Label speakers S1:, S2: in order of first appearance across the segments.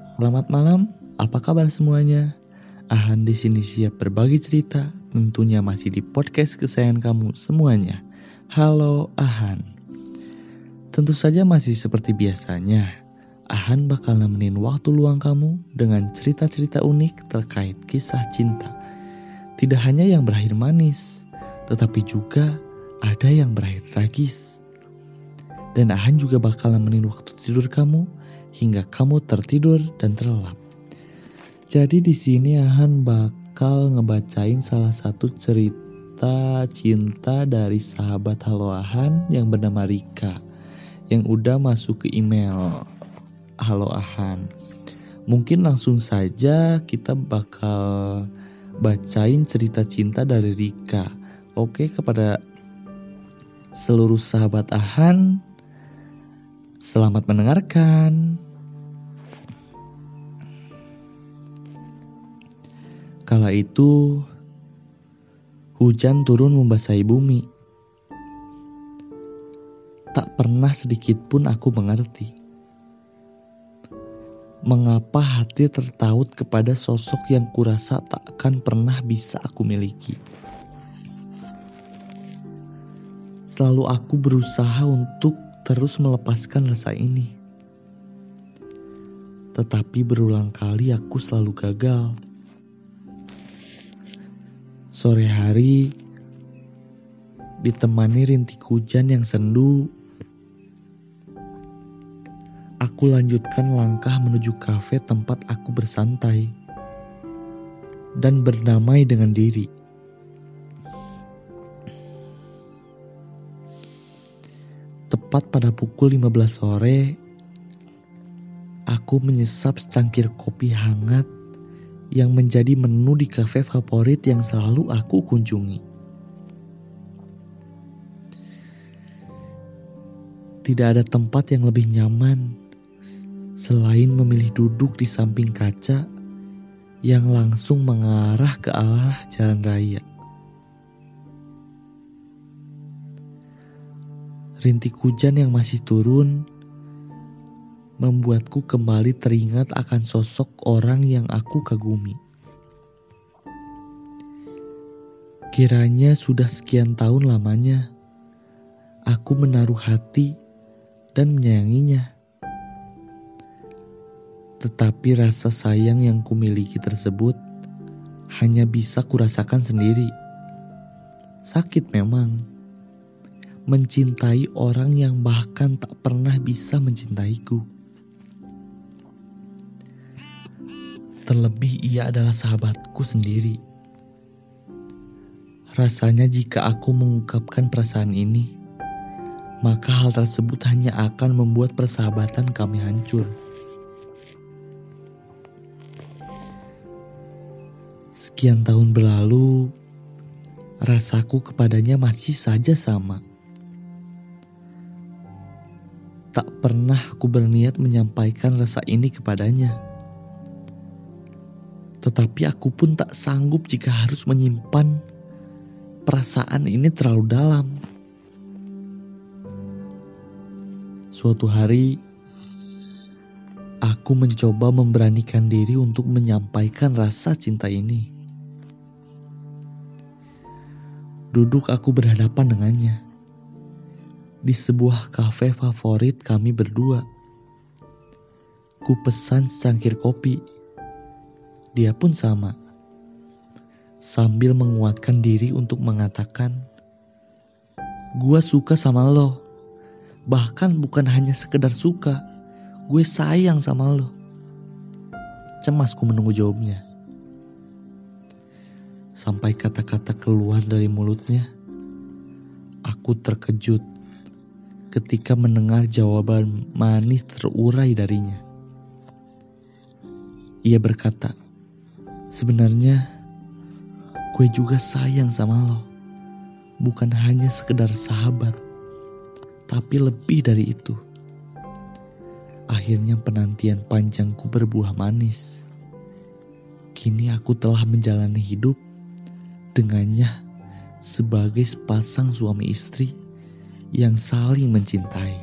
S1: Selamat malam, apa kabar semuanya? Ahan di sini siap berbagi cerita, tentunya masih di podcast kesayangan kamu semuanya. Halo Ahan. Tentu saja masih seperti biasanya. Ahan bakal nemenin waktu luang kamu dengan cerita-cerita unik terkait kisah cinta. Tidak hanya yang berakhir manis, tetapi juga ada yang berakhir tragis. Dan Ahan juga bakal nemenin waktu tidur kamu hingga kamu tertidur dan terlelap. Jadi di sini Ahan bakal ngebacain salah satu cerita cinta dari sahabat Halo Ahan yang bernama Rika yang udah masuk ke email Halo Ahan. Mungkin langsung saja kita bakal bacain cerita cinta dari Rika. Oke kepada seluruh sahabat Ahan, Selamat mendengarkan. Kala itu, hujan turun membasahi bumi. Tak pernah sedikit pun aku mengerti. Mengapa hati tertaut kepada sosok yang kurasa tak akan pernah bisa aku miliki. Selalu aku berusaha untuk terus melepaskan rasa ini. Tetapi berulang kali aku selalu gagal. Sore hari ditemani rintik hujan yang sendu. Aku lanjutkan langkah menuju kafe tempat aku bersantai dan berdamai dengan diri. Tepat pada pukul 15 sore, aku menyesap secangkir kopi hangat yang menjadi menu di kafe favorit yang selalu aku kunjungi. Tidak ada tempat yang lebih nyaman selain memilih duduk di samping kaca yang langsung mengarah ke arah jalan raya. Rintik hujan yang masih turun membuatku kembali teringat akan sosok orang yang aku kagumi. Kiranya sudah sekian tahun lamanya aku menaruh hati dan menyayanginya. Tetapi rasa sayang yang kumiliki tersebut hanya bisa kurasakan sendiri. Sakit memang mencintai orang yang bahkan tak pernah bisa mencintaiku. Terlebih ia adalah sahabatku sendiri. Rasanya jika aku mengungkapkan perasaan ini, maka hal tersebut hanya akan membuat persahabatan kami hancur. Sekian tahun berlalu, rasaku kepadanya masih saja sama. Tak pernah aku berniat menyampaikan rasa ini kepadanya. Tetapi aku pun tak sanggup jika harus menyimpan perasaan ini terlalu dalam. Suatu hari, aku mencoba memberanikan diri untuk menyampaikan rasa cinta ini. Duduk aku berhadapan dengannya di sebuah kafe favorit kami berdua. Ku pesan secangkir kopi. Dia pun sama. Sambil menguatkan diri untuk mengatakan, Gua suka sama lo. Bahkan bukan hanya sekedar suka, gue sayang sama lo. Cemasku menunggu jawabnya. Sampai kata-kata keluar dari mulutnya, aku terkejut ketika mendengar jawaban manis terurai darinya. Ia berkata, sebenarnya gue juga sayang sama lo. Bukan hanya sekedar sahabat, tapi lebih dari itu. Akhirnya penantian panjangku berbuah manis. Kini aku telah menjalani hidup dengannya sebagai sepasang suami istri yang saling mencintai.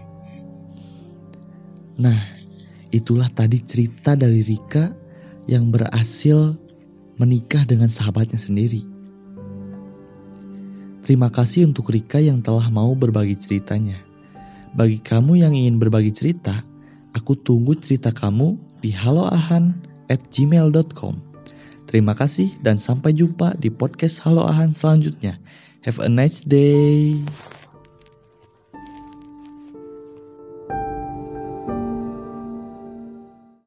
S1: Nah, Itulah tadi cerita dari Rika yang berhasil menikah dengan sahabatnya sendiri. Terima kasih untuk Rika yang telah mau berbagi ceritanya. Bagi kamu yang ingin berbagi cerita, aku tunggu cerita kamu di haloahan at gmail.com. Terima kasih dan sampai jumpa di podcast Halo Ahan selanjutnya. Have a nice day.